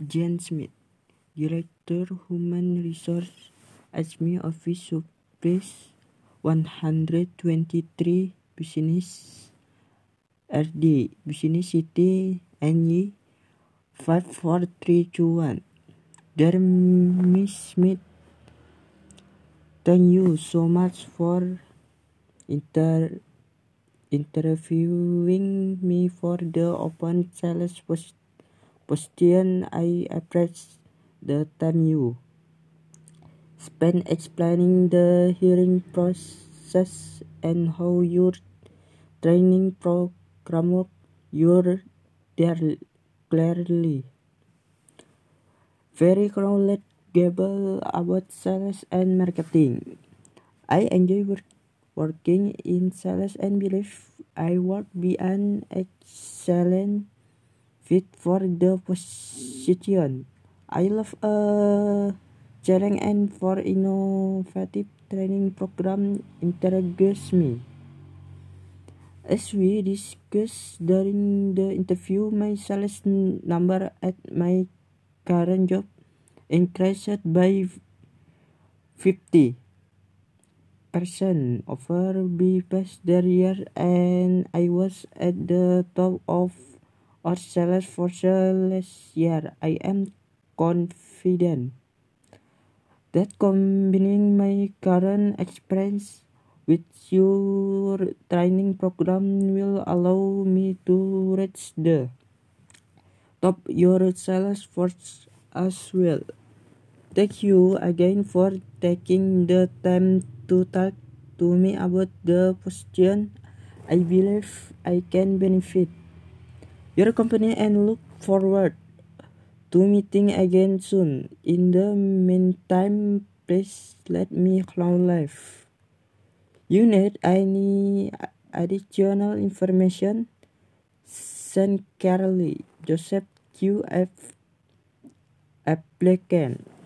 Jan Smith, Director Human Resource, Acme Office Supplies, 123 Business RD, Business City, NY 54321. Dear Miss Smith, thank you so much for inter interviewing me for the open sales post position. I appreciate the time you spent explaining the hearing process and how your training program works. You're there clearly very knowledgeable about sales and marketing. I enjoy work, working in sales and believe I would be an excellent fit for the position. I love a challenge and for innovative training program intrigues me. As we discussed during the interview, my sales number at my current job increased by 50 percent over the past year and I was at the top of sales force last year. I am confident that combining my current experience with your training program will allow me to reach the top your sales force as well. Thank you again for taking the time to talk to me about the position. I believe I can benefit your company and look forward to meeting again soon. In the meantime, please let me know life. You need any additional information? Sincerely, Joseph Q. F. Applicant.